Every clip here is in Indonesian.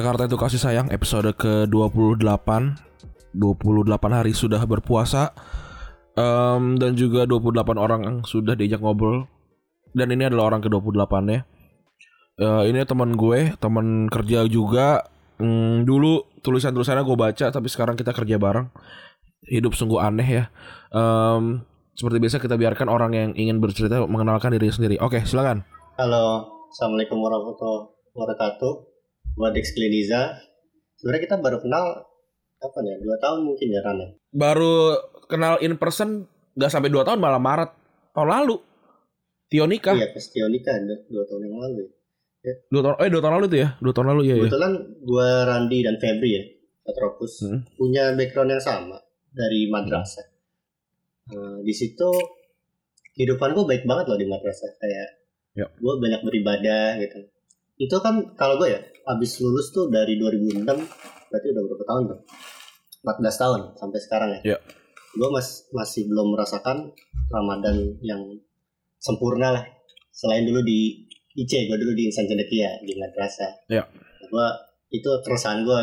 Jakarta itu kasih sayang episode ke-28 28 hari sudah berpuasa. Em, Dan juga 28 orang yang sudah diajak ngobrol. Dan ini adalah orang ke-28 ya. Eh, Ini teman gue, teman kerja juga. Hmm, Dulu tulisan-tulisannya gue baca Tapi sekarang kita kerja bareng. Hidup sungguh aneh ya. Em, Seperti biasa kita biarkan orang yang ingin bercerita mengenalkan diri sendiri. Oke silakan. Halo, Assalamualaikum warahmatullahi wabarakatuh. Gua Dex Kliniza. Sebenarnya kita baru kenal kapan ya? Dua tahun mungkin ya Ran ya? baru kenal in person gak sampai 2 tahun malah Maret tahun lalu Tio nikah Iya, pas Tio nikah dua, dua tahun yang lalu ya. dua tahun eh dua tahun lalu tuh ya dua tahun lalu ya ya Kebetulan gua Randi dan Febri ya, Atropus, Hmm. punya background yang sama dari madrasah. Eh, di situ kehidupan gua baik banget loh di madrasah. Kayak Ya. gua banyak beribadah gitu. Itu kan kalau gue ya, habis lulus tuh dari 2006, berarti udah berapa tahun tuh? 14 tahun sampai sekarang ya. Ya. Gue mas, masih belum merasakan Ramadan yang sempurna lah. Selain dulu di IC, gue dulu di Insan Cendekia di madrasah. Ya. Gue itu keresahan gue,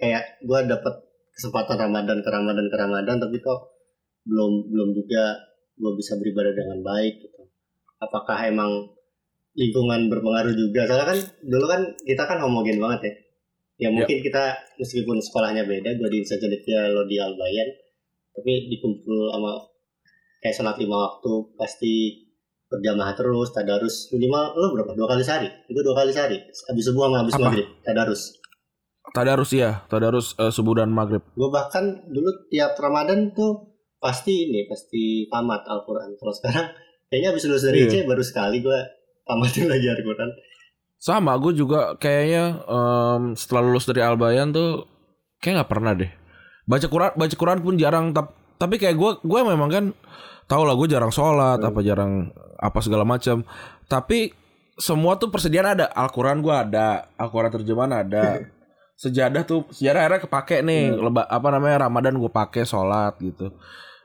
kayak gue dapet kesempatan Ramadan ke Ramadan ke Ramadan, tapi kok belum belum juga gue bisa beribadah dengan baik gitu. Apakah emang lingkungan berpengaruh juga? Soalnya kan dulu kan kita kan homogen banget ya. Ya mungkin kita meskipun sekolahnya beda, gue di Cendekia, lo di Albayan, tapi dikumpul sama kayak sholat lima waktu pasti berjamaah terus tadarus. Minimal lo berapa? Dua kali sehari? Itu dua kali sehari. Habis subuh sama habis Apa? maghrib tadarus. Tadarus ya tadarus eh, subuh dan maghrib. Gue bahkan dulu tiap ramadan tuh pasti ini pasti tamat Al-Quran. Kalau sekarang kayaknya habis lulus dari Iya. IC baru sekali gue tamatin lagi Al-Quran sama gue juga kayaknya em, setelah lulus dari Albayan tuh kayak nggak pernah deh. Baca Quran baca Quran pun jarang tap- tapi kayak gue gue memang kan tau lah gue jarang sholat Hmm. apa jarang apa segala macam tapi semua tuh persediaan ada. Al-Quran gue ada Al-Quran terjemahan ada. Sejadah tuh sejarah akhirnya kepake nih. Hmm. leba, apa namanya Ramadan gue pakai sholat gitu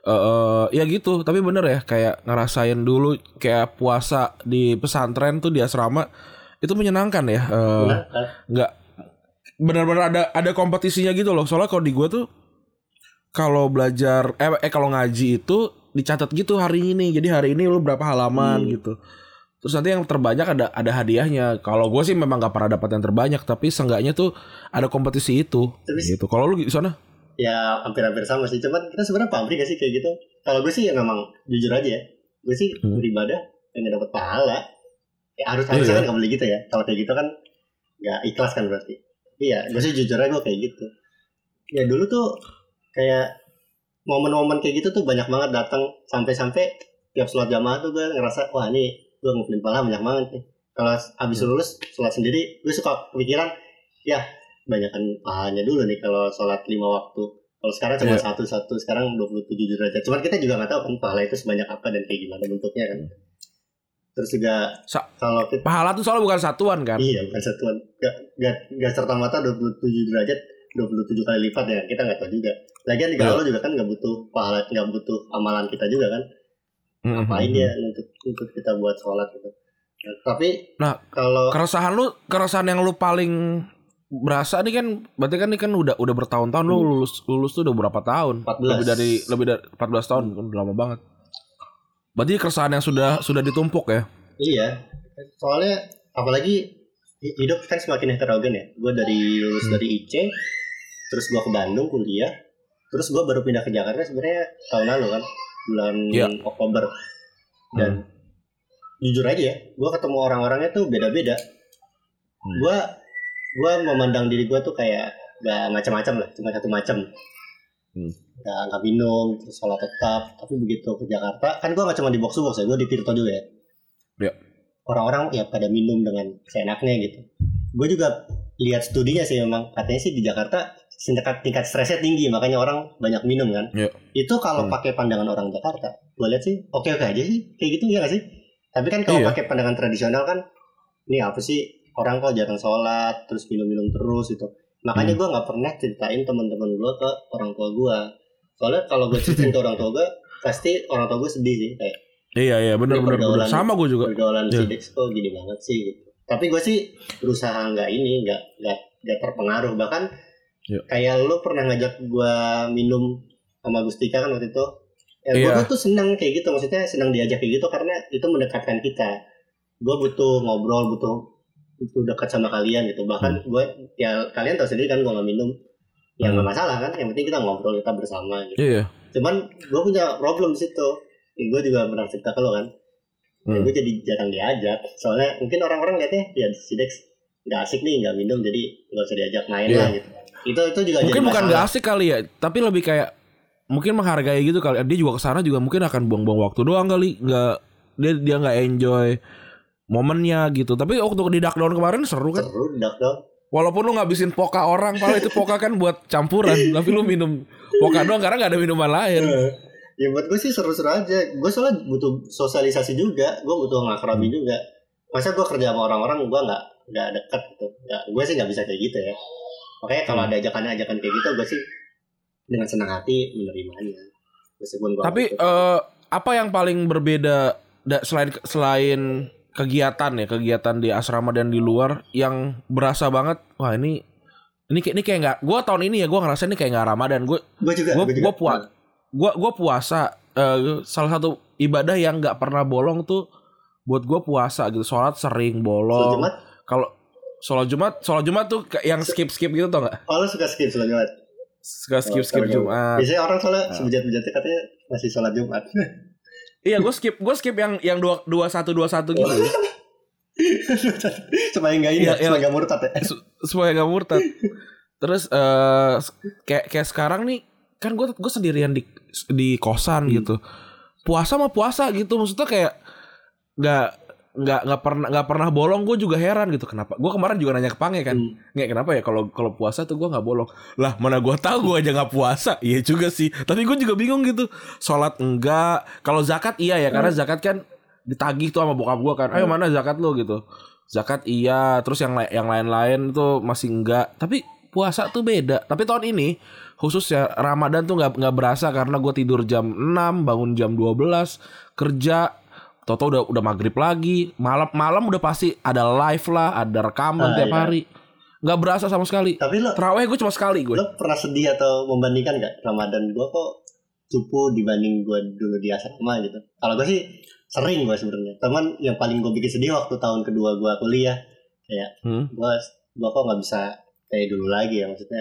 Eh, eh, ya gitu. Tapi bener ya kayak ngerasain dulu kayak puasa di pesantren tuh di asrama itu menyenangkan ya kan? nggak benar-benar ada ada kompetisinya gitu loh. Soalnya kalau di gue tuh kalau belajar eh, eh kalau ngaji itu dicatat gitu hari ini. Jadi hari ini lu berapa halaman Hmm. gitu. Terus nanti yang terbanyak ada ada hadiahnya. Kalau gue sih memang nggak pernah dapat yang terbanyak tapi seenggaknya tuh ada kompetisi itu. Tapi- gitu. Kalau lu di sana ya hampir-hampir sama sih. Cuman kita sebenarnya pabrik gak sih kayak gitu? Kalau gue sih ya memang jujur aja ya. Gue sih Hmm. beribadah gak dapat pahala. Ya harus Iya. harusnya kan nggak boleh gitu ya. Kalau kayak gitu kan nggak ikhlas kan berarti. Tapi ya gue sih jujur aja gue kayak gitu. Ya dulu tuh kayak momen-momen kayak gitu tuh banyak banget datang. Sampai-sampai tiap sholat jamaah tuh gue ngerasa wah ini gue ngumpulin pahala banyak banget nih. Kalau habis Hmm. lulus sholat sendiri gue suka kepikiran ya banyakkan pahalanya dulu nih kalau sholat lima waktu kalau sekarang cuma Iya. satu satu sekarang 27 derajat cuman kita juga nggak tahu kan pahala itu sebanyak apa dan kayak gimana bentuknya kan terus juga Sa- kalau kita pahala tuh soalnya bukan satuan kan Iya, bukan satuan. Gak, gak, gak serta merta 27 derajat 27 kali lipat ya. Kita nggak tahu juga. Lagian di Iya. Allah juga kan nggak butuh pahala, nggak butuh amalan kita juga kan. Mhm. Ngapain dia untuk untuk kita buat sholat gitu. Ya, tapi Nah, kalau keresahan lu keresahan yang lu paling berasa nih kan berarti kan ini kan udah udah bertahun-tahun lu Hmm. lulus lulus tuh udah berapa tahun 14. lebih dari lebih dari 14 tahun kan udah lama banget berarti keresahan yang sudah sudah ditumpuk ya iya, soalnya apalagi hi- hidup kan semakin heterogen ya. Gue dari lulus Hmm. dari IC, terus gue ke Bandung kuliah, terus gue baru pindah ke Jakarta sebenarnya tahun lalu kan, bulan Iya. Oktober. Dan jujur aja ya, gue ketemu orang-orangnya tuh beda-beda. Hmm. Gue gue memandang diri gue tuh kayak gak macam-macam lah, cuma satu macam. Hmm. nggak nggak minum terus sholat tetap tapi begitu ke Jakarta kan gue nggak cuma di box box ya gue di Tirto juga ya Iya. orang-orang ya pada minum dengan seenaknya gitu gue juga lihat studinya sih memang katanya sih di Jakarta tingkat tingkat stresnya tinggi makanya orang banyak minum kan Iya. itu kalau Hmm. pakai pandangan orang Jakarta gue lihat sih oke oke aja sih kayak gitu ya gak sih tapi kan kalau Iya. pakai pandangan tradisional kan ini apa sih orang kok jarang sholat terus minum-minum terus gitu makanya Hmm. gue nggak pernah ceritain teman-teman gue ke orang tua gue soalnya kalau gue ceritain ke orang tua gue pasti orang tua gue sedih sih kayak Iya iya benar benar Sama gue juga. pergaulan Iya. si Dex kok gini banget sih gitu tapi gue sih berusaha nggak ini nggak nggak nggak terpengaruh bahkan Iya. kayak lu pernah ngajak gue minum sama Gustika kan waktu itu ya gue Iya. tuh seneng kayak gitu maksudnya senang diajak kayak gitu karena itu mendekatkan kita gue butuh ngobrol butuh butuh dekat sama kalian gitu bahkan Hmm. gue ya kalian tahu sendiri kan gue nggak minum ya nggak Hmm. masalah kan yang penting kita ngobrol kita bersama gitu Iya. cuman gue punya problem di situ gue juga pernah cerita ke lo kan Hmm. gue jadi jarang diajak soalnya mungkin orang-orang lihatnya ya si Dex nggak asik nih nggak minum jadi nggak usah diajak main Iya. lah gitu itu itu juga Mungkin jadi bukan masalah. gak asik kali ya, tapi lebih kayak mungkin menghargai gitu kali. Dia juga ke sana juga mungkin akan buang-buang waktu doang kali. Nggak dia dia nggak enjoy momennya gitu. Tapi waktu di Dark Down kemarin seru kan. seru dak dong Walaupun lu ngabisin poka orang, kalau itu poka kan buat campuran, tapi lu minum poka doang karena nggak ada minuman lain. ya buat gue sih seru-seru aja gue soalnya butuh sosialisasi juga gue butuh ngakrabi Hmm. juga masa gue kerja sama orang-orang gue nggak nggak deket gitu ya, gue sih nggak bisa kayak gitu ya makanya kalau Hmm. ada ajakan-ajakan kayak gitu gue sih dengan senang hati menerimanya meskipun gue Tapi eh, apa yang paling berbeda da- selain selain kegiatan ya, kegiatan di asrama dan di luar yang berasa banget, wah ini ini kayak ini kayak nggak, gue tahun ini ya gue ngerasa ini kayak nggak Ramadan, gue gue juga gua- gue gua puas. gue gue puasa eh, salah satu ibadah yang nggak pernah bolong tuh buat gue puasa gitu, sholat sering Sholat bolong. Kalau sholat Jumat, sholat Jumat tuh yang skip skip gitu tau nggak? oh lo suka skip sholat Jumat Suka skip skip sholat Jumat. biasanya orang soalnya Ah. sebejat-bejatnya katanya masih sholat Jumat Iya gue skip gue skip yang yang dua dua satu dua satu gitu. supaya nggak ini Iya, ya, iya. supaya nggak murtad ya Su- supaya gak murtad. Terus eh kayak kayak sekarang nih kan gue gue sendirian di di kosan Hmm. gitu. Puasa mah puasa gitu maksudnya kayak nggak nggak nggak pernah nggak pernah bolong gue juga heran gitu. Kenapa? Gue kemarin juga nanya ke Pange kan. Hmm. nggak kenapa ya kalau kalau puasa tuh gue nggak bolong? Lah mana gue tahu gue aja nggak puasa. Iya juga sih. Tapi gue juga bingung gitu. Sholat enggak. Kalau zakat iya ya karena zakat kan ditagih tuh sama bokap gue kan. Ayo mana zakat lo gitu. Zakat iya terus yang yang lain-lain tuh masih enggak. Tapi puasa tuh beda. Tapi tahun ini khusus ya Ramadan tuh nggak nggak berasa karena gue tidur jam 6 bangun jam 12 kerja Toto udah udah maghrib lagi. Malam malam udah pasti ada live lah ada rekaman Ah, tiap iya. hari. Nggak berasa sama sekali. Tapi lo terawih gue cuma sekali gue lo pernah sedih atau membandingkan nggak Ramadan gue kok cupu dibanding gue dulu di asrama gitu? Kalau gue sih sering gue sebenarnya. Teman yang paling gue bikin sedih waktu tahun kedua gue kuliah. Kayak Hmm. gue gue kok nggak bisa kayak dulu lagi ya maksudnya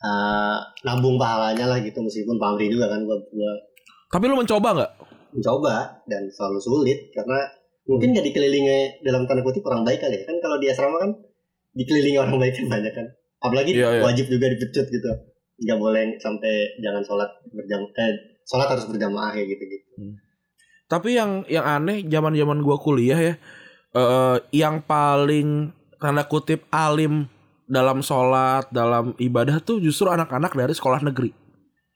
eh, nabung pahalanya lah gitu meskipun pamri juga kan gue gue tapi lu mencoba nggak mencoba dan selalu sulit karena mungkin nggak dikelilingi dalam tanda kutip orang baik kali ya. Kan kalau di asrama kan dikelilingi orang baik kan banyak kan. Apalagi Iya, iya. wajib juga dipecut gitu. Nggak boleh sampai jangan sholat berjam eh sholat harus berjamaah ya gitu gitu Tapi yang yang aneh zaman zaman gua kuliah ya, eh yang paling tanda kutip alim dalam sholat, dalam ibadah tuh justru anak-anak dari sekolah negeri.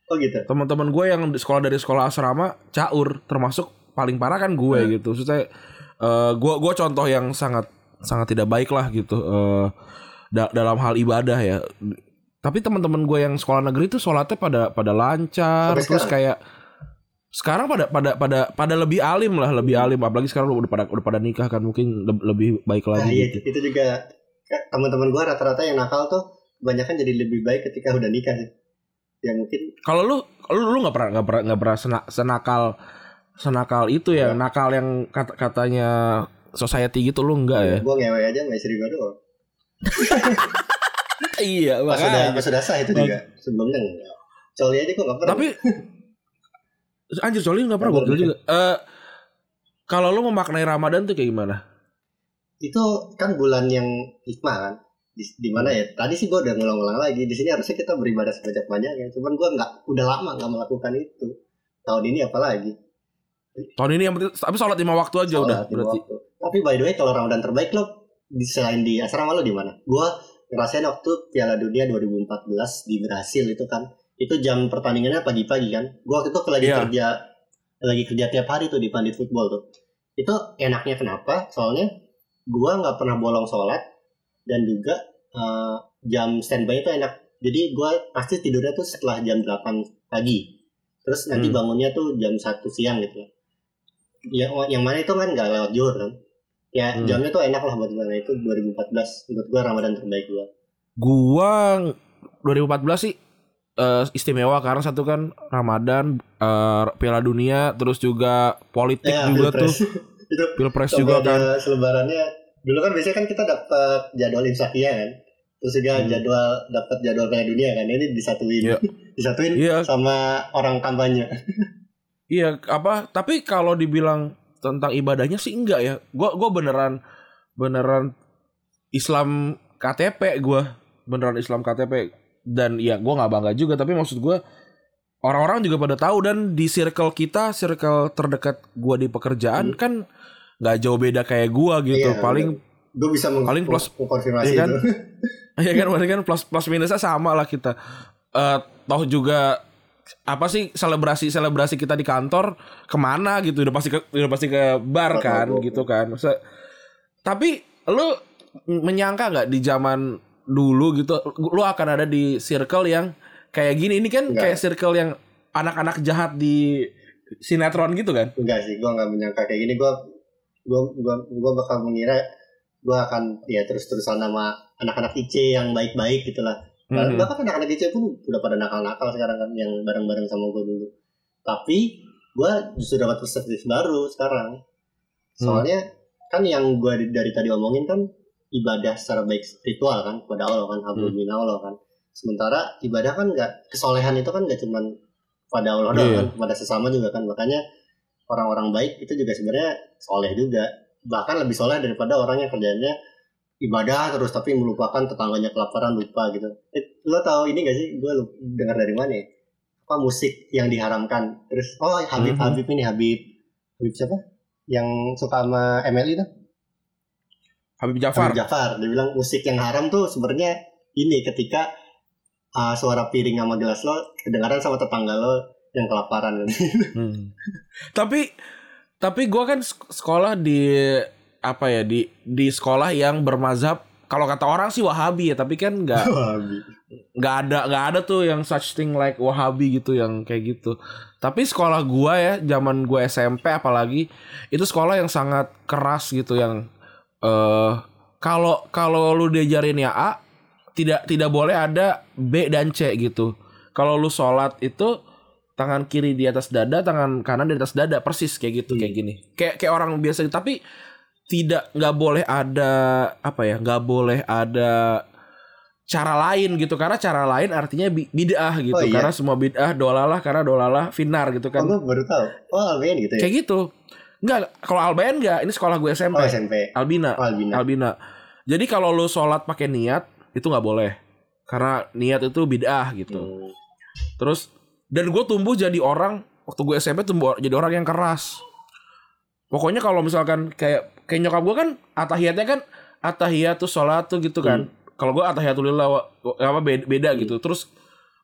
Oh gitu Teman-teman gue yang di sekolah dari sekolah asrama caur, termasuk paling parah kan gue Hmm. gitu. Maksudnya eh gua gua contoh yang sangat sangat tidak baik lah gitu eh da- dalam hal ibadah ya. Tapi teman-teman gue yang sekolah negeri tuh sholatnya pada pada lancar, Sampai terus sekarang? kayak sekarang pada pada pada pada lebih alim lah, lebih alim. Apalagi sekarang udah pada udah pada nikah kan mungkin le- lebih baik nah, lagi iya, gitu. itu juga eh, teman-teman gue rata-rata yang nakal tuh kebanyakan jadi lebih baik ketika udah nikah sih ya mungkin. Kalau lu lu lu nggak pernah nggak pernah nggak pernah sena- senakal senakal itu ya, Iya. nakal yang kat- katanya society gitu lu enggak ya? gue ngewe aja sama istri gue doang. Iya, pas udah pas udah sah itu juga. Sebelumnya enggak Coli aja gue gak pernah. Tapi anjir Coli nggak pernah gokil juga. Eh kalau lu memaknai Ramadan tuh kayak gimana? itu kan bulan yang hikmah kan di, di mana ya? Tadi sih gue udah ngulang-ngulang lagi. Di sini harusnya kita beribadah sebanyak banyaknya cuman gue nggak udah lama nggak melakukan itu. Tahun ini apalagi? Tahun ini yang penting tapi sholat lima waktu aja udah Sholat lima berarti. waktu. tapi by the way kalau ramadan terbaik lo di selain di asrama lo di mana? Gue ngerasain waktu Piala Dunia 2014 di Brasil itu kan. Itu jam pertandingannya pagi-pagi kan. Gue waktu itu lagi Iya. kerja lagi kerja tiap hari tuh di Pandit Football tuh. Itu enaknya kenapa? Soalnya gue nggak pernah bolong sholat dan juga eh, jam standby itu enak jadi gue pasti tidurnya tuh setelah jam 8 pagi terus nanti Hmm. bangunnya tuh jam 1 siang gitu ya yang mana itu kan nggak lewat johor kan ya Hmm. jamnya tuh enak lah buat gue itu 2014 menurut gue ramadan terbaik gue Gua 2014 sih eh, istimewa karena satu kan Ramadan, eh, Piala Dunia, terus juga politik ya juga tuh, pilpres. itu Pilpres juga kan. selebarannya dulu kan biasanya kan kita dapat jadwal imsakiyah kan terus juga Hmm. jadwal dapat jadwal Piala Dunia kan ini disatuin Iya. disatuin Iya, sama orang kampanye iya apa? Tapi kalau dibilang tentang ibadahnya sih enggak ya. Gua gua beneran beneran Islam KTP gua beneran Islam KTP dan ya gua nggak bangga juga tapi maksud gua orang-orang juga pada tahu dan di circle kita circle terdekat gua di pekerjaan Hmm. kan nggak jauh beda kayak gua gitu. Iya, paling gue bisa meng- Paling plus- mengkonfirmasi iya kan? ya kan? Berarti kan plus plus minusnya sama lah kita. Eh toh juga apa sih selebrasi selebrasi kita di kantor ke mana gitu? Udah pasti ke udah pasti ke bar kan mabok. gitu kan? Masa- tapi lu menyangka nggak di zaman dulu gitu lu akan ada di circle yang kayak gini? Ini kan Nggak. kayak circle yang anak-anak jahat di sinetron gitu kan? Enggak sih gue nggak menyangka kayak gini. Gue gue gue gue bakal mengira gue akan ya terus terusan sama anak-anak IC yang baik-baik gitulah Mhm. bahkan anak-anak IC pun udah pada nakal-nakal sekarang kan yang bareng-bareng sama gue dulu tapi gue justru dapat perspektif baru sekarang soalnya kan yang gue dari tadi omongin kan ibadah secara baik ritual kan kepada Allah kan hablum Hmm. minallah kan sementara ibadah kan nggak kesolehan itu kan nggak cuman pada Allah doang Iya. kan kepada sesama juga kan makanya orang-orang baik itu juga sebenarnya soleh juga. Bahkan lebih soleh daripada orang yang kerjanya ibadah terus tapi melupakan tetangganya kelaparan lupa gitu. Eh, lo tahu ini gak sih? Gue dengar dari mana ya? Apa musik yang diharamkan? Terus oh Habib Mhm. Habib ini Habib. Habib siapa? Yang suka sama MLI tuh? Habib Jafar. Habib Jafar. Dia bilang musik yang haram tuh sebenarnya ini ketika uh, suara piring sama gelas lo kedengaran sama tetangga lo yang kelaparan Hmm. tapi tapi gue kan sek- sekolah di apa ya di di sekolah yang bermazhab kalau kata orang sih Wahabi ya tapi kan nggak nggak ada nggak ada tuh yang such thing like Wahabi gitu yang kayak gitu. Tapi sekolah gua ya zaman gua SMP apalagi itu sekolah yang sangat keras gitu yang eh kalau kalau lu diajarin ya A tidak tidak boleh ada B dan C gitu. Kalau lu sholat itu tangan kiri di atas dada tangan kanan di atas dada persis kayak gitu kayak gini kayak kayak orang biasa tapi tidak nggak boleh ada apa ya nggak boleh ada cara lain gitu karena cara lain artinya bi- bid'ah gitu Oh, iya? karena semua bid'ah dolalah karena dolalah finar gitu kan gue baru tahu oh Albion gitu ya kayak gitu Enggak, kalau Albayan enggak, ini sekolah gue SMP. oh SMP Albina. oh Albina Albina. Jadi kalau lu sholat pakai niat itu nggak boleh. Karena niat itu bid'ah gitu. Hmm. Terus dan gue tumbuh jadi orang waktu gue SMP tumbuh jadi orang yang keras. Pokoknya kalau misalkan kayak kayak nyokap gue kan atahiyatnya kan atahiyatus sholat tuh gitu kan. Kalau gue atahiyatulillah apa beda, beda gitu. Terus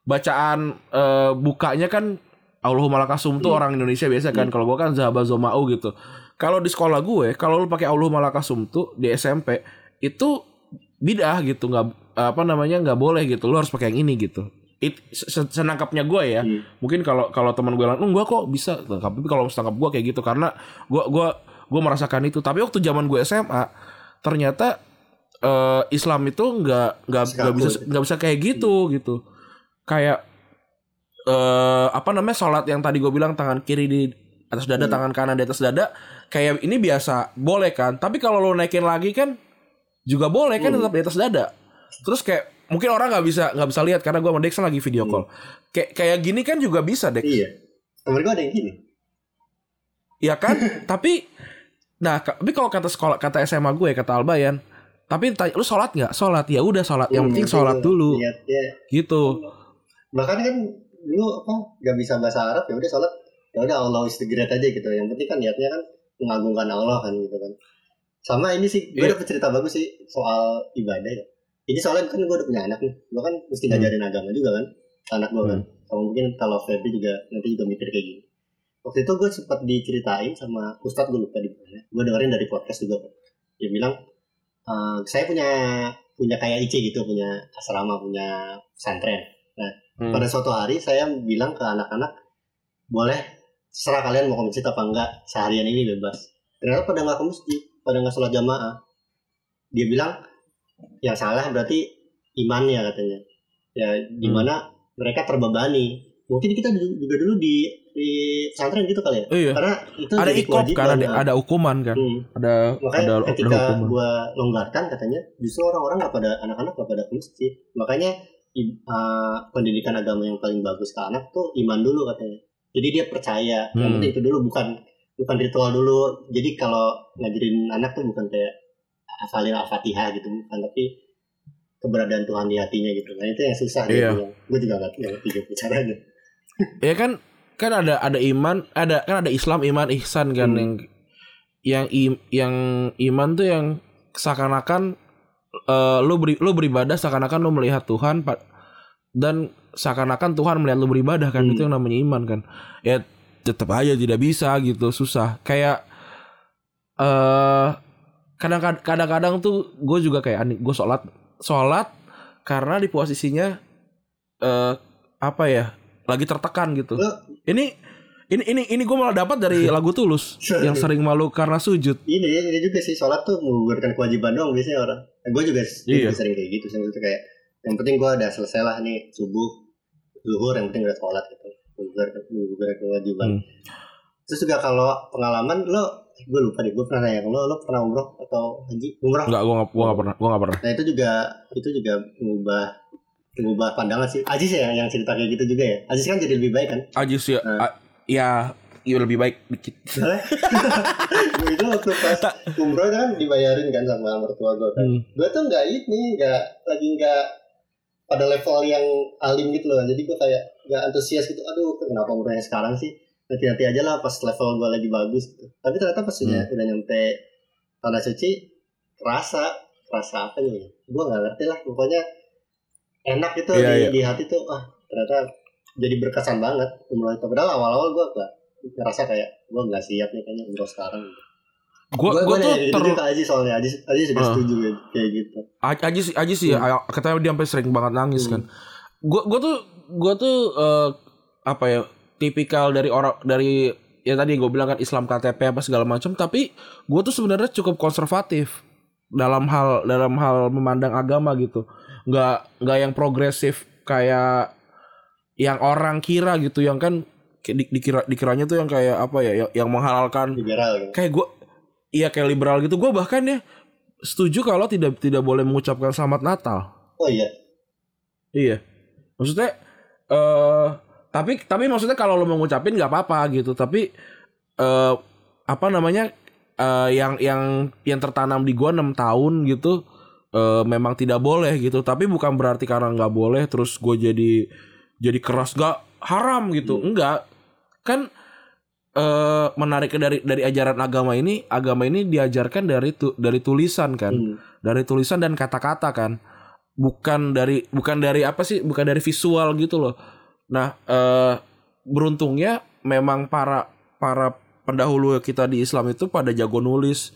bacaan eh, bukanya kan Allahumma lakasum tuh orang Indonesia biasa kan. Kalau gue kan zahaba zomau gitu. Kalau di sekolah gue, kalau lu pakai Allahumma lakasum tuh di SMP itu bid'ah gitu, nggak apa namanya nggak boleh gitu. Lu harus pakai yang ini gitu. It, se- senangkapnya gue ya. Hmm. Mungkin kalau kalau teman gue bilang, enggak kok bisa. Tapi kalau setangkap gue kayak gitu karena gue gua gue merasakan itu. Tapi waktu zaman gue SMA ternyata eh, Islam itu nggak nggak nggak bisa nggak bisa kayak gitu gitu. Kayak eh apa namanya sholat yang tadi gue bilang tangan kiri di atas dada, Hmm. tangan kanan di atas dada. Kayak ini biasa boleh kan. Tapi kalau lo naikin lagi kan juga boleh kan Hmm. tetap di atas dada. Terus kayak mungkin orang nggak bisa nggak bisa lihat karena gue sama Dex lagi video call. Kayak kayak gini kan juga bisa Dex. iya. Temen gue ada yang gini. Iya kan? tapi nah tapi kalau kata sekolah kata SMA gue kata Albayan, tapi tanya lu sholat nggak? Sholat. Ya udah sholat. Yang Hmm, penting sholat itu dulu niatnya gitu. Bahkan kan dulu apa nggak bisa bahasa Arab ya udah sholat. Ya udah Allah is the great aja gitu. Yang penting kan niatnya kan mengagungkan Allah kan gitu kan. Sama ini sih gue Iya. dapet cerita bagus sih soal ibadah ya ini soalnya kan gue udah punya anak nih. Gue kan mesti Hmm. ngajarin agama juga kan anak gue kan. Sama mungkin kalau Ferdi juga nanti juga mikir kayak gini. Waktu itu gue sempat diceritain sama Ustadz gue lupa di mana. Gue dengerin dari podcast juga. Dia bilang "Eh, saya punya punya kayak IC gitu punya asrama punya pesantren. Hmm. pada suatu hari saya bilang ke anak-anak boleh serah kalian mau ke masjid apa enggak seharian ini bebas. Ternyata pada nggak ke masjid pada nggak sholat jamaah. Dia bilang yang salah berarti imannya katanya ya di mana mereka terbebani mungkin kita juga dulu di di pesantren gitu kali ya Oh iya karena itu ada ikop kan ada, nah. ada hukuman kan Hmm. ada Makanya ada, ada ketika hukuman gua longgarkan katanya justru orang-orang nggak pada anak-anak nggak pada ke masjid. Makanya i- uh, pendidikan agama yang paling bagus ke anak tuh iman dulu katanya. Jadi dia percaya. Yang Hmm. penting itu dulu bukan bukan ritual dulu. Jadi kalau ngajarin anak tuh bukan kayak hafalin al-fatihah gitu bukan tapi keberadaan Tuhan di hatinya gitu. Nah itu yang susah Iya. dia bilang. Gue juga nggak ngerti gitu caranya. ya kan kan ada ada iman ada kan ada Islam iman ihsan kan Hmm. yang yang im- yang iman tuh yang seakan-akan eh, lu beri, lu beribadah seakan-akan lu melihat Tuhan dan seakan-akan Tuhan melihat lu beribadah kan Hmm. itu yang namanya iman kan ya tetap aja tidak bisa gitu susah kayak eh kadang kadang-kadang tuh gue juga kayak aneh gue sholat sholat karena di posisinya eh apa ya lagi tertekan gitu Lo- ini ini ini ini gue malah dapat dari lagu tulus yang sering malu karena sujud ini ini juga sih sholat tuh menggugurkan kewajiban dong biasanya orang. gue juga, Iya. juga sering kayak gitu sih maksudnya kayak yang penting gue udah selesai lah nih subuh zuhur yang penting udah sholat gitu menggugurkan menggugurkan kewajiban. Hmm. Terus juga kalau pengalaman lo gue lupa deh gue pernah ke lo lo pernah umroh atau haji? Umroh. Enggak, gue gak, gua gak pernah, gua gak pernah. nah itu juga itu juga mengubah mengubah pandangan sih. Aziz ya yang cerita kayak gitu juga ya? Aziz kan jadi lebih baik kan? Ajis ya, Nah. a- ya, ya lebih baik dikit. Gue itu waktu pas umroh kan dibayarin kan sama mertua gue kan. Hmm. gue tuh nggak ini nggak lagi nggak pada level yang alim gitu loh. Jadi gue kayak nggak antusias gitu aduh kenapa umrohnya sekarang sih nanti nanti aja lah pas level gue lagi bagus gitu. Tapi ternyata pas udah Hmm. udah nyampe tanah suci rasa rasa apa nih? Gue nggak ngerti lah pokoknya enak gitu Iya, di, iya. di hati tuh. Ah ternyata jadi berkesan banget umroh itu padahal awal-awal gue gak ngerasa kayak gue nggak siap nih kayaknya umroh sekarang. Gue gue gue tuh gitu ter, juga Aziz soalnya. Aziz Aziz juga Ah. setuju gitu, kayak gitu. Ajis Ajis sih ya, katanya dia sampai sering banget nangis kan. Gue gue tuh gue tuh eh, apa ya tipikal dari orang dari ya tadi gue bilang kan Islam KTP apa segala macam. Tapi gue tuh sebenarnya cukup konservatif dalam hal dalam hal memandang agama gitu. Nggak nggak yang progresif kayak yang orang kira gitu yang kan di- dikira dikiranya tuh yang kayak apa ya yang, yang menghalalkan liberal gitu. kayak gue iya kayak liberal gitu. Gue bahkan ya setuju kalau tidak tidak boleh mengucapkan selamat Natal. Oh iya. Iya. Maksudnya eh tapi tapi maksudnya kalau lo mau ngucapin nggak apa-apa gitu. Tapi eh apa namanya eh yang yang yang tertanam di gua enam tahun gitu eh memang tidak boleh gitu. Tapi bukan berarti karena nggak boleh terus gue jadi jadi keras gak haram gitu. Enggak kan eh menariknya dari dari ajaran agama ini agama ini diajarkan dari tu, dari tulisan kan. Hmm. dari tulisan dan kata-kata kan. Bukan dari bukan dari apa sih bukan dari visual gitu loh nah eh beruntungnya memang para para pendahulu kita di Islam itu pada jago nulis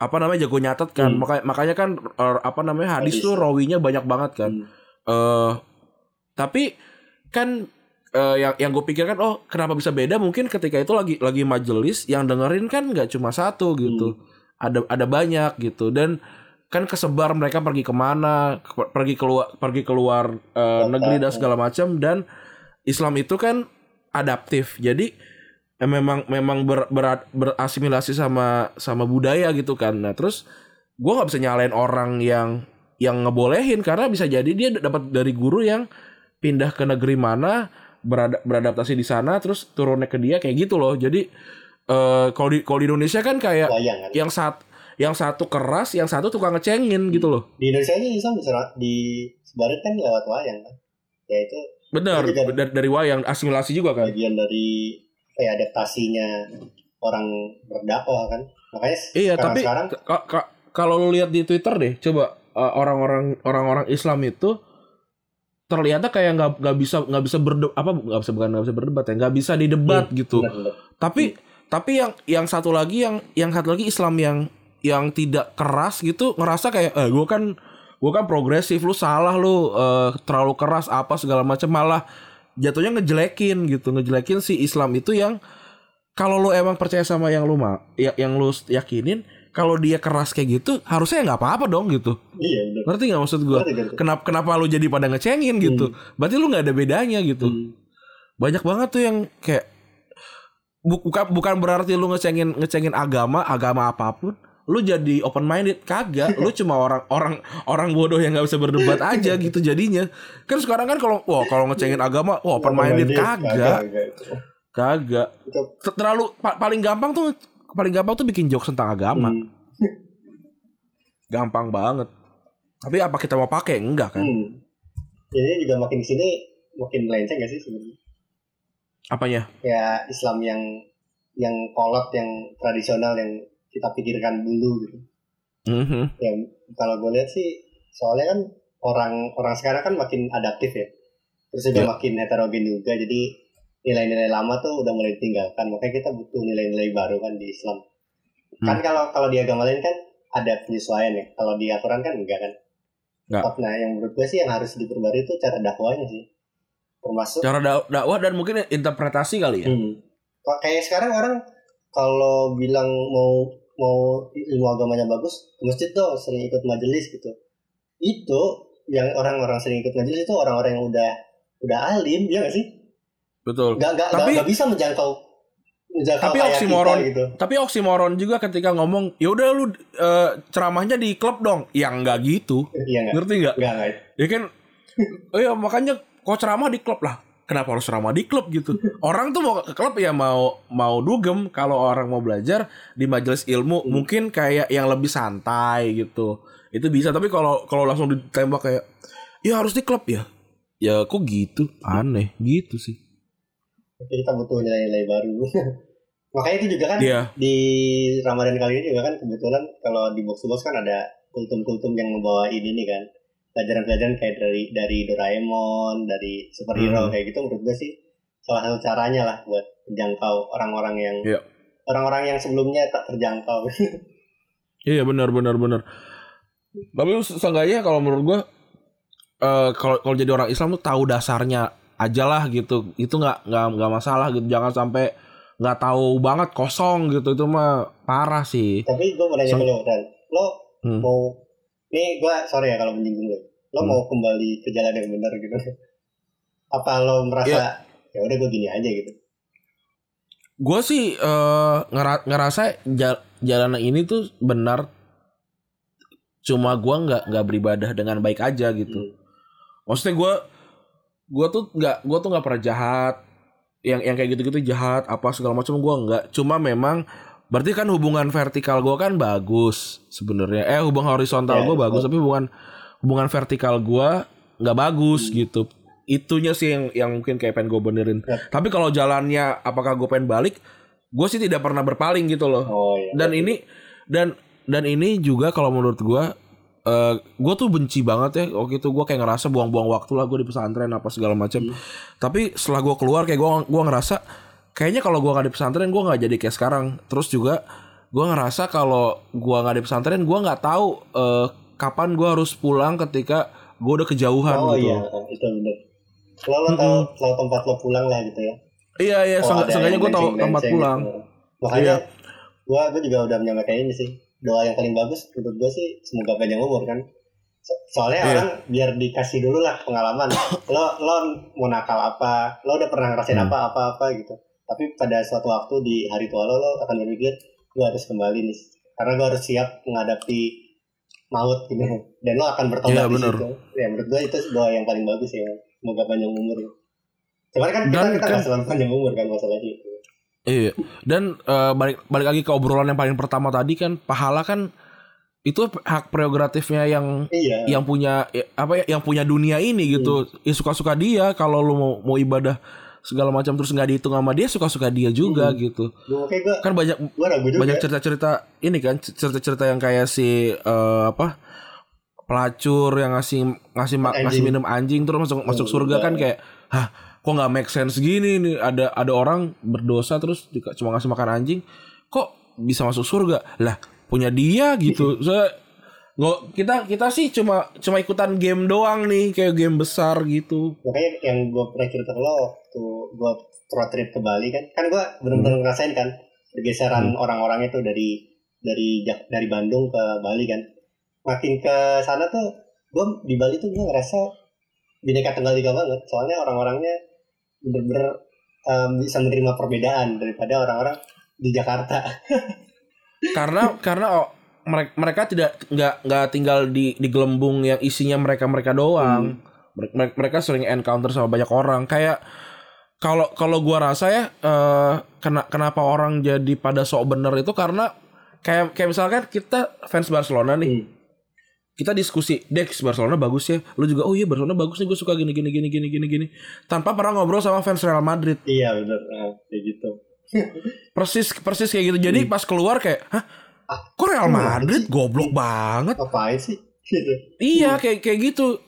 apa namanya jago nyatet kan. Hmm. makanya makanya kan eh, apa namanya hadis Hadis. tuh rawinya banyak banget kan. Hmm. eh tapi kan eh, yang yang gue pikirkan oh kenapa bisa beda? Mungkin ketika itu lagi lagi majelis yang dengerin kan nggak cuma satu gitu. Ada ada banyak gitu. Dan kan kesebar mereka pergi ke mana ke- pergi keluar pergi keluar Kota, negeri dan segala macam. Dan Islam itu kan adaptif. Jadi eh, memang memang ber, berat- berasimilasi sama sama budaya gitu kan. Nah terus gue nggak bisa nyalain orang yang yang ngebolehin karena bisa jadi dia dapat dari guru yang pindah ke negeri mana berada- beradaptasi di sana terus turunnya ke dia kayak gitu loh. Jadi eh kalau di kalau di Indonesia kan kayak Bayang kan? yang saat yang satu keras, yang satu tukang ngecengin gitu loh. di Indonesia aja Islam bisa di sebarat kan lewat wayang kan? Ya itu Bener, Itu juga- dari, dari wayang asimilasi juga kan. bagian dari kayak adaptasinya orang berdakwah kan makanya Iya, sekarang tapi sekarang kalau lu lihat di Twitter deh, coba uh, orang-orang orang-orang Islam itu terlihatnya kayak nggak nggak bisa nggak bisa berdebat apa nggak bisa bukan nggak bisa berdebat ya nggak bisa didebat gitu. bener-bener. Tapi tapi yang yang satu lagi yang yang satu lagi Islam yang yang tidak keras gitu ngerasa kayak eh gue kan gue kan progresif lu salah lu eh, terlalu keras apa segala macam malah jatuhnya ngejelekin gitu. Ngejelekin si Islam itu yang kalau lu emang percaya sama yang lu mau ya, yang lu yakinin kalau dia keras kayak gitu harusnya nggak apa-apa dong gitu. Iya bener. Ngerti nggak maksud gue kenapa kenapa lu jadi pada ngecengin gitu? Berarti lu nggak ada bedanya gitu. Hmm. banyak banget tuh yang kayak bu- bukan bukan berarti lu ngecengin ngecengin agama agama apa pun lu jadi open minded kagak. Lu cuma orang orang orang bodoh yang nggak bisa berdebat aja gitu jadinya. Kan sekarang kan kalau wah kalau ngecengin agama wah open minded kagak kagak. kagak. Itu- Ter- terlalu pa- paling gampang tuh paling gampang tuh bikin jokes tentang agama. Hmm. gampang banget. Tapi apa kita mau pakai? Enggak kan? Hmm. Jadi juga makin sini makin melenceng gak sih sebenarnya? apanya? Kayak Islam yang yang kolot, yang tradisional, yang kita pikirkan dulu gitu. Mhm. Ya kalau gue lihat sih, soalnya kan orang orang sekarang kan makin adaptif ya. Terus juga Ya. makin heterogen juga. Jadi nilai-nilai lama tuh udah mulai ditinggalkan. Makanya kita butuh nilai-nilai baru kan di Islam. Kan kalau kalau di agama lain kan ada penyesuaian ya. Kalau di aturan kan enggak kan. Enggak. Nah, yang menurut gue sih yang harus diperbarui itu cara dakwahnya sih. Termasuk cara dak- dakwah dan mungkin interpretasi kali ya Hmm. Kayak sekarang orang kalau bilang mau mau ilmu agamanya bagus, ke masjid dong, sering ikut majelis gitu. Itu yang orang-orang sering ikut majelis itu orang-orang yang udah udah alim, ya gak sih? betul Gak, gak, Tapi- gak, bisa menjangkau menjangkau Tapi kayak oksimoron. kita gitu. Tapi oksimoron juga ketika ngomong, ya udah lu eh, ceramahnya di klub dong. Yang enggak gitu. Iya nggak? Ngerti nggak? Nggak nggak. Ya kan Oh ya makanya kok ceramah di klub lah. Kenapa harus ceramah di klub gitu? Orang tuh mau ke klub ya mau mau dugem kalau orang mau belajar di majelis ilmu Hmm. mungkin kayak yang lebih santai gitu. Itu bisa tapi kalau kalau langsung ditembak kayak ya harus di klub ya. Ya kok gitu? Aneh gitu sih. Jadi kita butuh nilai-nilai baru. Makanya itu juga kan Iya. di Ramadan kali ini juga kan kebetulan kalau di box box kan ada kultum-kultum yang membawain ini kan pelajaran-pelajaran kayak dari dari Doraemon, dari superhero Hmm. kayak gitu menurut gue sih salah satu caranya lah buat menjangkau orang-orang yang Iya. orang-orang yang sebelumnya tak terjangkau. Iya benar benar benar. Tapi se- seenggaknya kalau menurut gua eh kalau kalau jadi orang Islam tuh tahu dasarnya aja lah gitu. Itu nggak nggak nggak masalah gitu. Jangan sampai nggak tahu banget kosong gitu itu mah parah sih. Tapi gue mau nanya lo, Dan. Lo Hmm. mau nih gue sorry ya kalau menyinggung lo. Lo Hmm. mau kembali ke jalan yang benar gitu? Apa lo merasa Iya. ya udah gue gini aja gitu? Gue sih ngera- ngerasa jal- jalan ini tuh benar. Cuma gua nggak nggak beribadah dengan baik aja gitu. Hmm. Maksudnya gue gue tuh nggak gue tuh nggak pernah jahat yang yang kayak gitu-gitu jahat apa segala macam gue nggak cuma memang berarti kan hubungan vertikal gue kan bagus sebenarnya eh hubungan horizontal Ya, gue bagus tapi hubungan hubungan vertikal gue nggak bagus Hmm. gitu itunya sih yang yang mungkin kayak pengen gue benerin Ya. tapi kalau jalannya apakah gue pengen balik gue sih tidak pernah berpaling gitu loh Oh iya. dan ini dan dan ini juga kalau menurut gua eh gue tuh benci banget ya waktu itu gue kayak ngerasa buang-buang waktu lah gue di pesantren apa segala macam Hmm. tapi setelah gue keluar kayak gue gua ngerasa kayaknya kalau gue nggak di pesantren gue nggak jadi kayak sekarang terus juga gue ngerasa kalau gue nggak di pesantren gue nggak tahu eh, kapan gue harus pulang ketika gue udah kejauhan Oh gitu iya, itu bener. Lo lo tahu tahu tempat lo pulang lah gitu ya. iya iya Oh, seenggaknya gue tahu tempat pulang gitu. Makanya Iya. gua gua juga udah menyampaikan ini sih. Doa yang paling bagus menurut gua sih semoga panjang umur kan. So- soalnya Iya. orang biar dikasih dulu lah pengalaman. lo lo mau nakal apa? Lo udah pernah ngerasain Hmm. apa apa apa gitu. Tapi pada suatu waktu di hari tua lo lo akan berpikir gua harus kembali nih. Karena gua harus siap menghadapi maut gitu. Dan lo akan bertobat Iya, di bener. situ. Ya menurut gua itu doa yang paling bagus ya. Semoga panjang umur. Cuman kan kita Dan kita kan- nggak selalu panjang umur kan masalahnya itu. Iya. Dan eh, balik balik lagi ke obrolan yang paling pertama tadi kan pahala kan itu hak prerogatifnya yang iya yang punya ya, apa ya yang punya dunia ini gitu ya suka-suka dia kalau lu mau mau ibadah segala macam terus nggak dihitung sama dia suka-suka dia juga gitu. Gua- kan banyak ragu juga banyak cerita-cerita ini kan cerita-cerita yang kayak si eh, apa pelacur yang ngasih ngasih Anjing. ngasih minum anjing terus masuk masuk surga kan kayak hah kok nggak make sense gini nih? Ada ada orang berdosa terus cuma ngasih makan anjing kok bisa masuk surga? Lah punya dia gitu. Saya nggak kita kita sih cuma cuma ikutan game doang nih kayak game besar gitu. Makanya yang gue pernah cerita ke lo waktu gue road trip ke Bali kan kan gue bener-bener ngerasain kan pergeseran orang-orang itu dari dari dari Bandung ke Bali kan. Makin ke sana tuh gue di Bali tuh gue ngerasa bineka tunggal ika banget. Soalnya orang-orangnya bener-bener em, bisa menerima perbedaan daripada orang-orang di Jakarta. Karena karena oh, mereka mereka tidak nggak nggak tinggal di di gelembung yang isinya mereka mereka doang Mere- mereka sering encounter sama banyak orang. Kayak kalau kalau gua rasa ya eh kena kenapa orang jadi pada sok bener itu karena kayak kayak misalkan kita fans Barcelona nih. Hmm. kita diskusi Dex Barcelona bagus ya? Lu juga oh iya Barcelona bagus nih gue suka gini gini gini gini gini gini. Tanpa pernah ngobrol sama fans Real Madrid. Iya bener nah, kayak gitu. Persis persis kayak gitu. Jadi pas keluar kayak hah kok Real kok Madrid sih? goblok banget? Ngapain sih? Gitu. Iya kayak kayak gitu.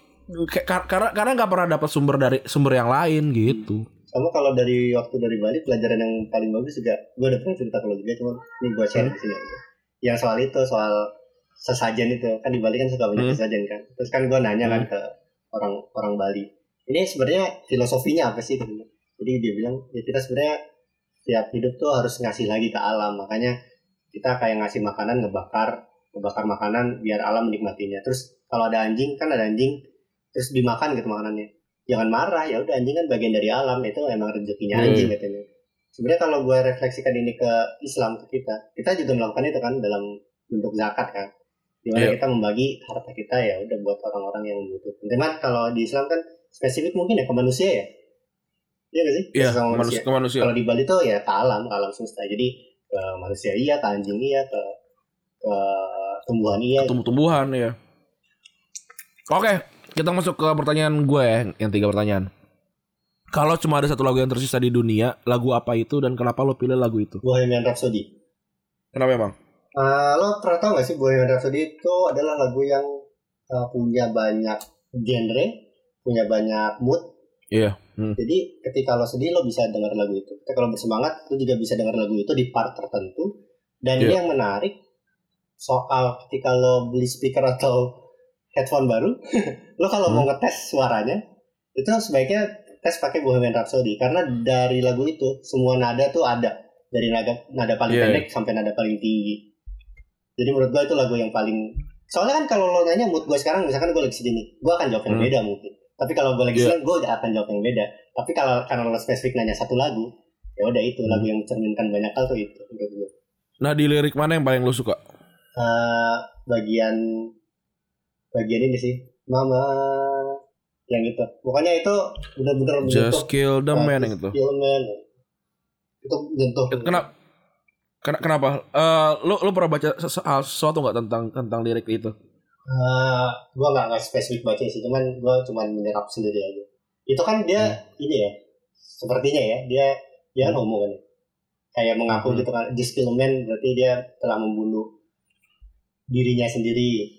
Karena karena nggak pernah dapat sumber dari sumber yang lain gitu. sama kalau dari waktu dari Bali pelajaran yang paling bagus juga gue udah pernah cerita ke lo juga cuma ini gue share di sini aja. Yang soal itu soal sesajen itu. Kan di Bali kan suka banyak Hmm. sesajen kan. Terus kan gue nanya kan ke orang orang Bali. Ini sebenarnya filosofinya apa sih? Jadi dia bilang ya kita sebenarnya tiap hidup tuh harus ngasih lagi ke alam. Makanya kita kayak ngasih makanan ngebakar ngebakar makanan biar alam menikmatinya. Terus kalau ada anjing kan ada anjing terus dimakan gitu makanannya. Jangan marah ya udah anjing kan bagian dari alam itu emang rezekinya Hmm. anjing katanya. Sebenarnya kalau gue refleksikan ini ke Islam ke kita kita juga melakukan itu kan dalam bentuk zakat kan. Di mana Iya. kita membagi harta kita ya udah buat orang-orang yang membutuhkan cuman kalau di Islam kan spesifik mungkin ya ke manusia ya? Iya gak sih? Iya, manusia. manusia. kalau di Bali tuh ya ke alam ke alam semesta. Jadi ke manusia iya ke anjing iya ke ke tumbuhan iya Tumbuh-tumbuhan ya. Oke, kita masuk ke pertanyaan gue ya, yang tiga pertanyaan. Kalau cuma ada satu lagu yang tersisa di dunia, lagu apa itu dan kenapa lo pilih lagu itu? Bohemian Rhapsody Kenapa emang? Eh, lo pernah tau gak sih Bohemian Rhapsody itu adalah lagu yang eh, punya banyak genre, punya banyak mood. Iya. Hmm. Jadi ketika lo sedih lo bisa dengar lagu itu. Ketika lo bersemangat lo juga bisa dengar lagu itu di part tertentu. Dan ini Iya. yang menarik soal ketika lo beli speaker atau headphone baru, lo kalau mau ngetes suaranya itu sebaiknya tes pakai Bohemian Rhapsody karena dari lagu itu semua nada tuh ada dari nada nada paling Iya. pendek sampai nada paling tinggi. Jadi menurut gua itu lagu yang paling soalnya kan kalau lo nanya mood gue sekarang misalkan gue lagi sedih nih, gue akan jawab yang Hmm. beda mungkin. Tapi kalau gue lagi Iya. seneng, gue akan jawab yang beda. Tapi kalau karena lo spesifik nanya satu lagu, ya udah itu lagu yang mencerminkan banyak hal tuh itu menurut gue. Nah di lirik mana yang paling lo suka? Eh, bagian bagian ini sih, Mama yang itu. Pokoknya itu bener-bener Just kill the uh, man yang itu. Kill Man. Itu menyentuh. Kenapa? Ken- Kenapa? Eh, lo lo pernah baca sesuatu nggak tentang tentang lirik itu? Eh, gue nggak nggak spesifik baca sih, cuman gue cuman menyerap sendiri aja. Itu kan dia ini ya, sepertinya ya dia dia kan homo kan ya. Kayak mengaku Hmm. gitu kan, man berarti dia telah membunuh dirinya sendiri,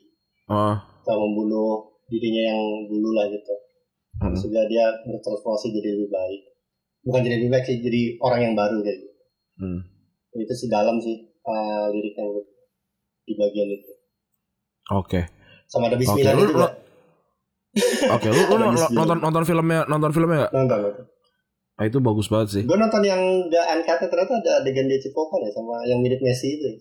Oh. telah membunuh dirinya yang dulu lah gitu. Hmm. Sehingga dia bertransformasi jadi lebih baik. Bukan jadi lebih baik sih, jadi orang yang baru kayak gitu. Hmm. Itu sih dalam sih eh, liriknya di bagian itu. Oke. Sama ada Bismillah lu, juga. lu- Oke, lu, lu Bismillah. nonton nonton filmnya nonton filmnya nggak? Nonton, nonton. Nah, itu bagus banget sih. Gue nonton yang gak uncut ternyata ada adegan dia cipokan ya sama yang mirip Messi itu. ya.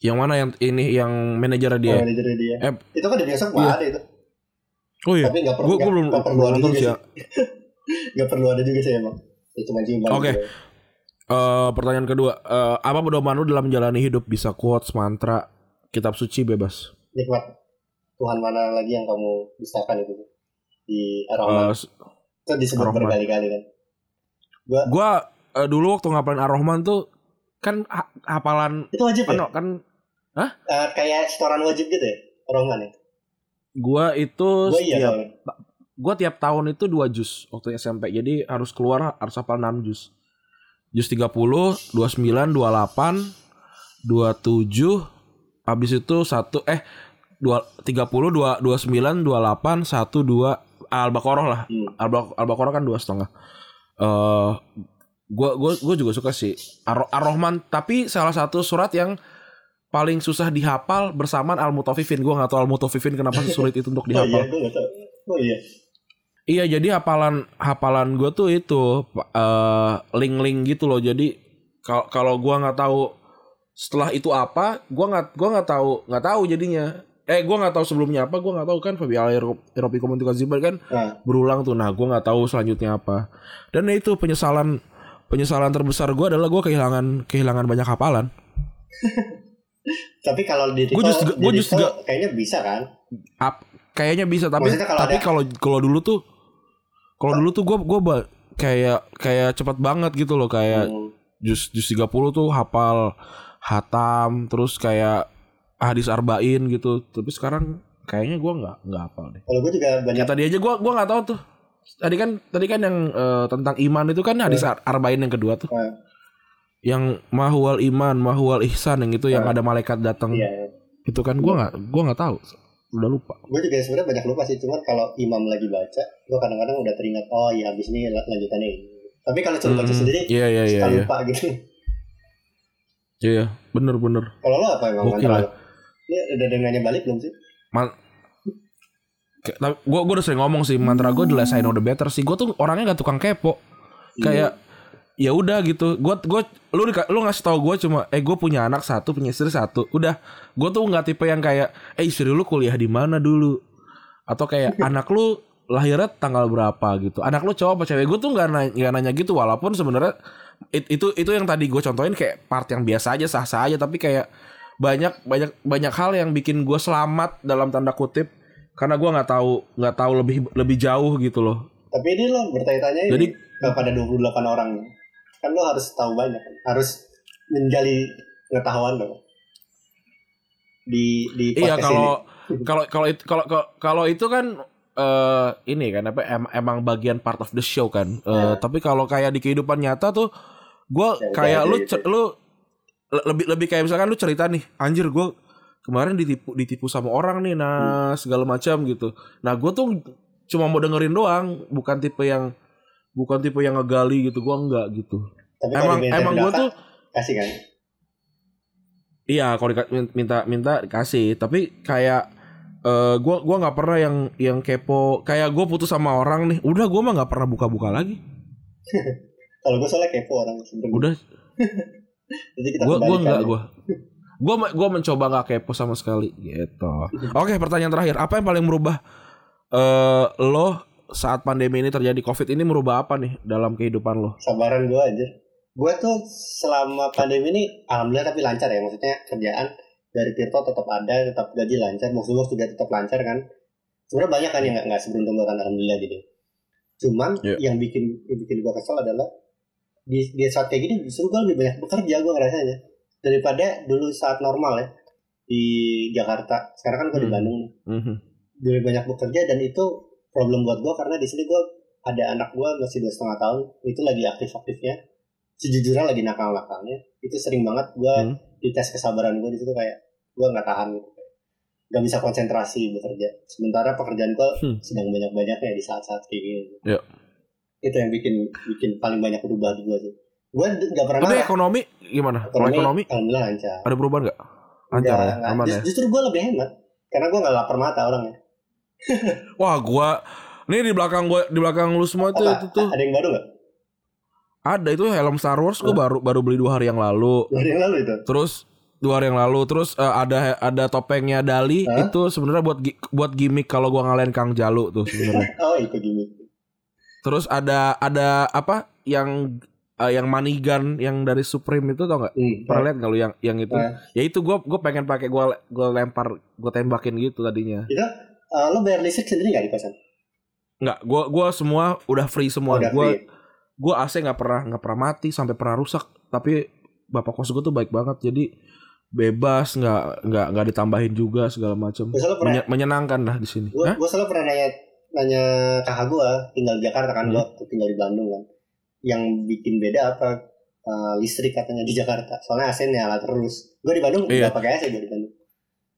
Yang mana yang ini yang manajernya dia? Sama manajernya dia. Eh, Itu kan di bioskop iya. ada itu. Oh iya. Tapi nggak perlu Gue belum nggak perlu nonton juga sih. ya. Nggak perlu ada juga sih emang. Ya cuma ciuman. Oke. gitu. Eh, pertanyaan kedua, Eh, apa pedoman lu dalam menjalani hidup? Bisa quotes, mantra, kitab suci bebas. Nikmat. Tuhan mana lagi yang kamu dustakan itu di Eh, Ar-Rahman. s- itu disebut Ar-Rahman. berkali-kali kan. gua eh, dulu waktu ngapalin Ar-Rahman tuh kan ha- hafalan Itu wajib ya? kan kan Hah? Eh, kayak setoran wajib gitu ya? Roman ya? Gua itu Gue iya setiap soalnya. gua tiap tahun itu dua jus waktu SMP. Jadi harus keluar harus hafal 6 jus. Jus 30, 29, 28, 27 habis itu satu eh dua 30 dua 29 28 1 2 Al-Baqarah lah. Hmm. Al- Al-Baqarah kan dua setengah. Eh gua gua gua juga suka sih Ar- Ar-Rahman tapi salah satu surat yang paling susah dihafal bersamaan Al-Mutaffifin. Gua nggak tahu Al-Mutaffifin kenapa sulit itu untuk Oh iya, dihafal. gue gak tau. Oh iya. Iya, jadi hafalan hafalan gue tuh itu eh, link-link gitu loh. Jadi kalau kalau gua nggak tahu setelah itu apa, gua nggak gua nggak tahu nggak tahu jadinya. Eh, gua nggak tahu sebelumnya apa, gua nggak tahu kan Fabi Eropi Komunikasi kan Nah, berulang tuh. Nah, gua nggak tahu selanjutnya apa. Dan itu penyesalan penyesalan terbesar gua adalah gua kehilangan kehilangan banyak hafalan. tapi kalau di Gua just- gua just gak- kayaknya bisa kan? Ap- kayaknya bisa tapi Maksudnya kalau tapi kalau kalau dulu tuh kalau dulu tuh gua gua ba- kayak kayak cepat banget gitu loh kayak Hmm. jus jus 30 tuh hafal hatam terus kayak hadis arba'in gitu. Tapi sekarang kayaknya gua nggak nggak hafal deh. Kalau gue juga banyak ya tadi aja gua gua nggak tahu tuh. Tadi kan tadi kan yang eh, tentang iman itu kan hadis ar- arba'in yang kedua tuh. Eh, yang mahual iman mahual ihsan yang itu yang Eh. ada malaikat datang. Iya. itu kan gua nggak gua nggak tahu. Udah lupa. Gue juga sebenarnya banyak lupa sih, cuman kalau imam lagi baca, gue kadang-kadang udah teringat, oh iya habis ini la- lanjutannya ini. Tapi kalau baca Hmm, sendiri, iya iya iya suka iya. lupa gitu. Iya. Bener bener. Kalau lo apa emang Gokil mantra ya. lo? Ini udah dengannya balik belum sih? Man Kayak- tapi gue gue udah sering ngomong sih mantra gue less I know the better sih. Gue tuh orangnya gak tukang kepo. Kayak ya udah gitu. Gue gue lu lu ngasih tau gue cuma eh gue punya anak satu punya istri satu udah. Gue tuh nggak tipe yang kayak eh istri lu kuliah di mana dulu? Atau kayak anak lu lahirnya tanggal berapa gitu? Anak lu cowok apa cewek? Gue tuh nggak nanya, nggak nanya gitu walaupun sebenarnya it- itu itu yang tadi gue contohin kayak part yang biasa aja sah sah aja tapi kayak banyak banyak banyak hal yang bikin gue selamat dalam tanda kutip karena gue nggak tahu nggak tahu lebih lebih jauh gitu loh Tapi ini lo bertanya-tanya Jadi- ini kepada 28 orang. Kan lo harus tahu banyak kan. Harus menjali pengetahuan lo. Di di Iya kalau kalau kalau kalau kalau- kalau itu kan eh ini kan apa em- emang bagian part of the show kan. Eh, Ya. Tapi kalau kayak di kehidupan nyata tuh gue Ya, kayak udah lu cer- lu le- lebih lebih kayak misalkan lu cerita nih anjir gue kemarin ditipu ditipu sama orang nih nah segala macam gitu. Nah gue tuh cuma mau dengerin doang bukan tipe yang bukan tipe yang ngegali gitu gue enggak gitu. Tapi Emang emang gue tuh kasih kan. Iya, kalau minta minta dikasih, tapi kayak eh gua gua nggak pernah yang yang kepo. Kayak gue putus sama orang nih, udah gua mah nggak pernah buka-buka lagi. Kalau gue soalnya kepo orang sebenarnya. Udah, Jadi kita gua gua kembalikan nggak gua. Gua me- gua mencoba nggak kepo sama sekali gitu. Oke, pertanyaan terakhir, apa yang paling merubah eh lo saat pandemi ini terjadi Covid ini merubah apa nih dalam kehidupan lo? Sabaran gue aja. Gue tuh selama pandemi ini alhamdulillah tapi lancar ya. Maksudnya kerjaan dari Tirto tetap ada, tetap gaji lancar, box box juga tetap lancar kan. Sebenarnya banyak kan yang nggak nggak seberuntung gue kan alhamdulillah gitu. Cuman Iya. yang bikin yang bikin gue kesel adalah di, di saat kayak gini justru gue lebih banyak bekerja gue ngerasanya daripada dulu saat normal ya di Jakarta. Sekarang kan gue di Hmm. Bandung nih. Mhm. lebih banyak bekerja dan itu problem buat gue karena di sini gue ada anak gue masih dua setengah tahun itu lagi aktif aktifnya sejujurnya lagi nakal nakalnya itu sering banget gue Hmm. dites kesabaran gue di situ kayak gue nggak tahan nggak bisa konsentrasi bekerja sementara pekerjaan gue Hmm. sedang banyak banyaknya di saat saat kayak gini Ya. itu yang bikin bikin paling banyak berubah di gue sih gue nggak pernah Tapi ekonomi gimana? Kalau ekonomi alhamdulillah lancar ada perubahan nggak? Lancar ya, aman Just- ya. justru gue lebih hemat karena gue nggak lapar mata orangnya Wah, gua nih di belakang gua di belakang lu semua Apa? itu tuh ada yang baru nggak ada itu helm Star Wars gua baru baru beli dua hari yang lalu. dari yang lalu itu Terus dua hari yang lalu terus eh, ada ada topengnya Dali Hah? itu sebenarnya buat buat gimmick kalau gua ngalahin Kang Jalu tuh sebenarnya. oh itu gini Terus ada ada apa yang eh, yang money gun yang dari Supreme itu tau nggak? Hmm. Pernah lihat kalau yang yang itu? Eh. Ya itu gua gua pengen pakai gua gua lempar gua tembakin gitu tadinya. Itu eh, lo bayar listrik sendiri nggak di kosan? Nggak, gua gua semua udah free semua. Udah gua free. gue AC nggak pernah nggak pernah mati sampai pernah rusak tapi bapak kos gue tuh baik banget jadi bebas nggak nggak nggak ditambahin juga segala macam Menye- menyenangkan lah di sini. Gue Hah? gue selalu pernah nanya nanya kakak gue tinggal di Jakarta kan Hmm. gue tinggal di Bandung kan. Yang bikin beda apa? Eh, listrik katanya di Jakarta. Soalnya AC nyala terus. Gue di Bandung Iya. pakai AC gue di Bandung.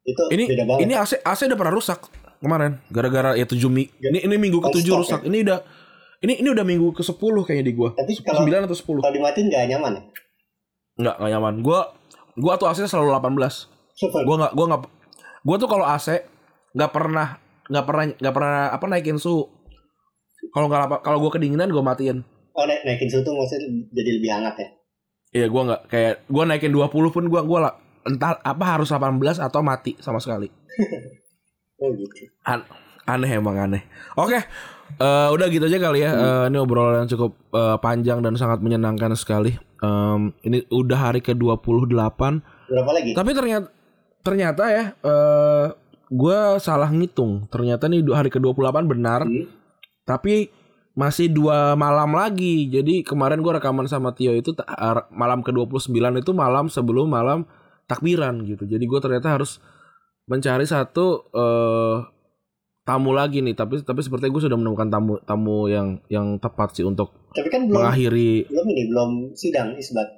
Itu ini beda banget. ini AC AC udah pernah rusak kemarin gara-gara ya tujuh mi Ya. ini ini minggu ke tujuh Oh, rusak. stop ini udah ini ini udah minggu ke 10 kayaknya di gua. Tapi sembilan atau sepuluh. kalau dimatiin nggak nyaman ya? Nggak nggak nyaman. Gua gua tuh AC selalu 18 gua nggak gua nggak gua tuh kalau AC nggak pernah nggak pernah nggak pernah apa naikin suhu. Kalau nggak apa kalau gua kedinginan gua matiin. Oh naik, naikin suhu tuh maksudnya jadi lebih hangat ya? Iya gua nggak kayak gua naikin 20 pun gua gua lah entah apa harus 18 atau mati sama sekali. Oh gitu. An- aneh emang aneh. Oke, eh, udah gitu aja kali ya. Eh, ini obrolan yang cukup eh, panjang dan sangat menyenangkan sekali. Em, ini udah hari ke-28. berapa lagi Tapi ternyata ternyata ya eh gue salah ngitung. Ternyata nih hari ke-28 benar. Hmm. Tapi masih dua malam lagi. Jadi kemarin gue rekaman sama Tio itu malam ke-29 itu malam sebelum malam takbiran gitu. Jadi gue ternyata harus mencari satu eh tamu lagi nih. Tapi tapi sepertinya gue sudah menemukan tamu tamu yang yang tepat sih untuk tapi kan belum mengakhiri belum ini belum sidang isbat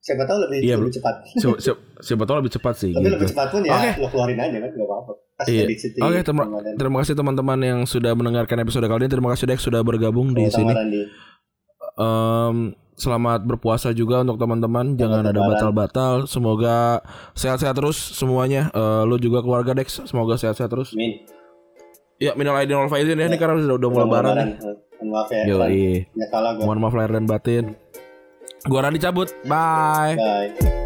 siapa tahu lebih Iya, lebih cepat siapa, siapa, siapa tahu lebih cepat sih tapi gitu. lebih cepat pun ya Oke. lo keluarin aja kan gak apa-apa Iya. Oke, terima- Ramadan. Terima kasih teman-teman yang sudah mendengarkan episode kali ini. Terima kasih Dek sudah bergabung di sini. Randi. Em, selamat berpuasa juga untuk teman-teman. Jangan ada batal-batal. Semoga sehat-sehat terus semuanya. Eh, lu juga keluarga Dex. Semoga sehat-sehat terus. Amin. Ya minal aidin wal faizin ya. Ini karena udah, udah mau lebaran. nih. Eh, Maaf ya. Yo, iya. Ya. Mohon maaf lahir dan batin. Gua Randi cabut. Bye. Bye.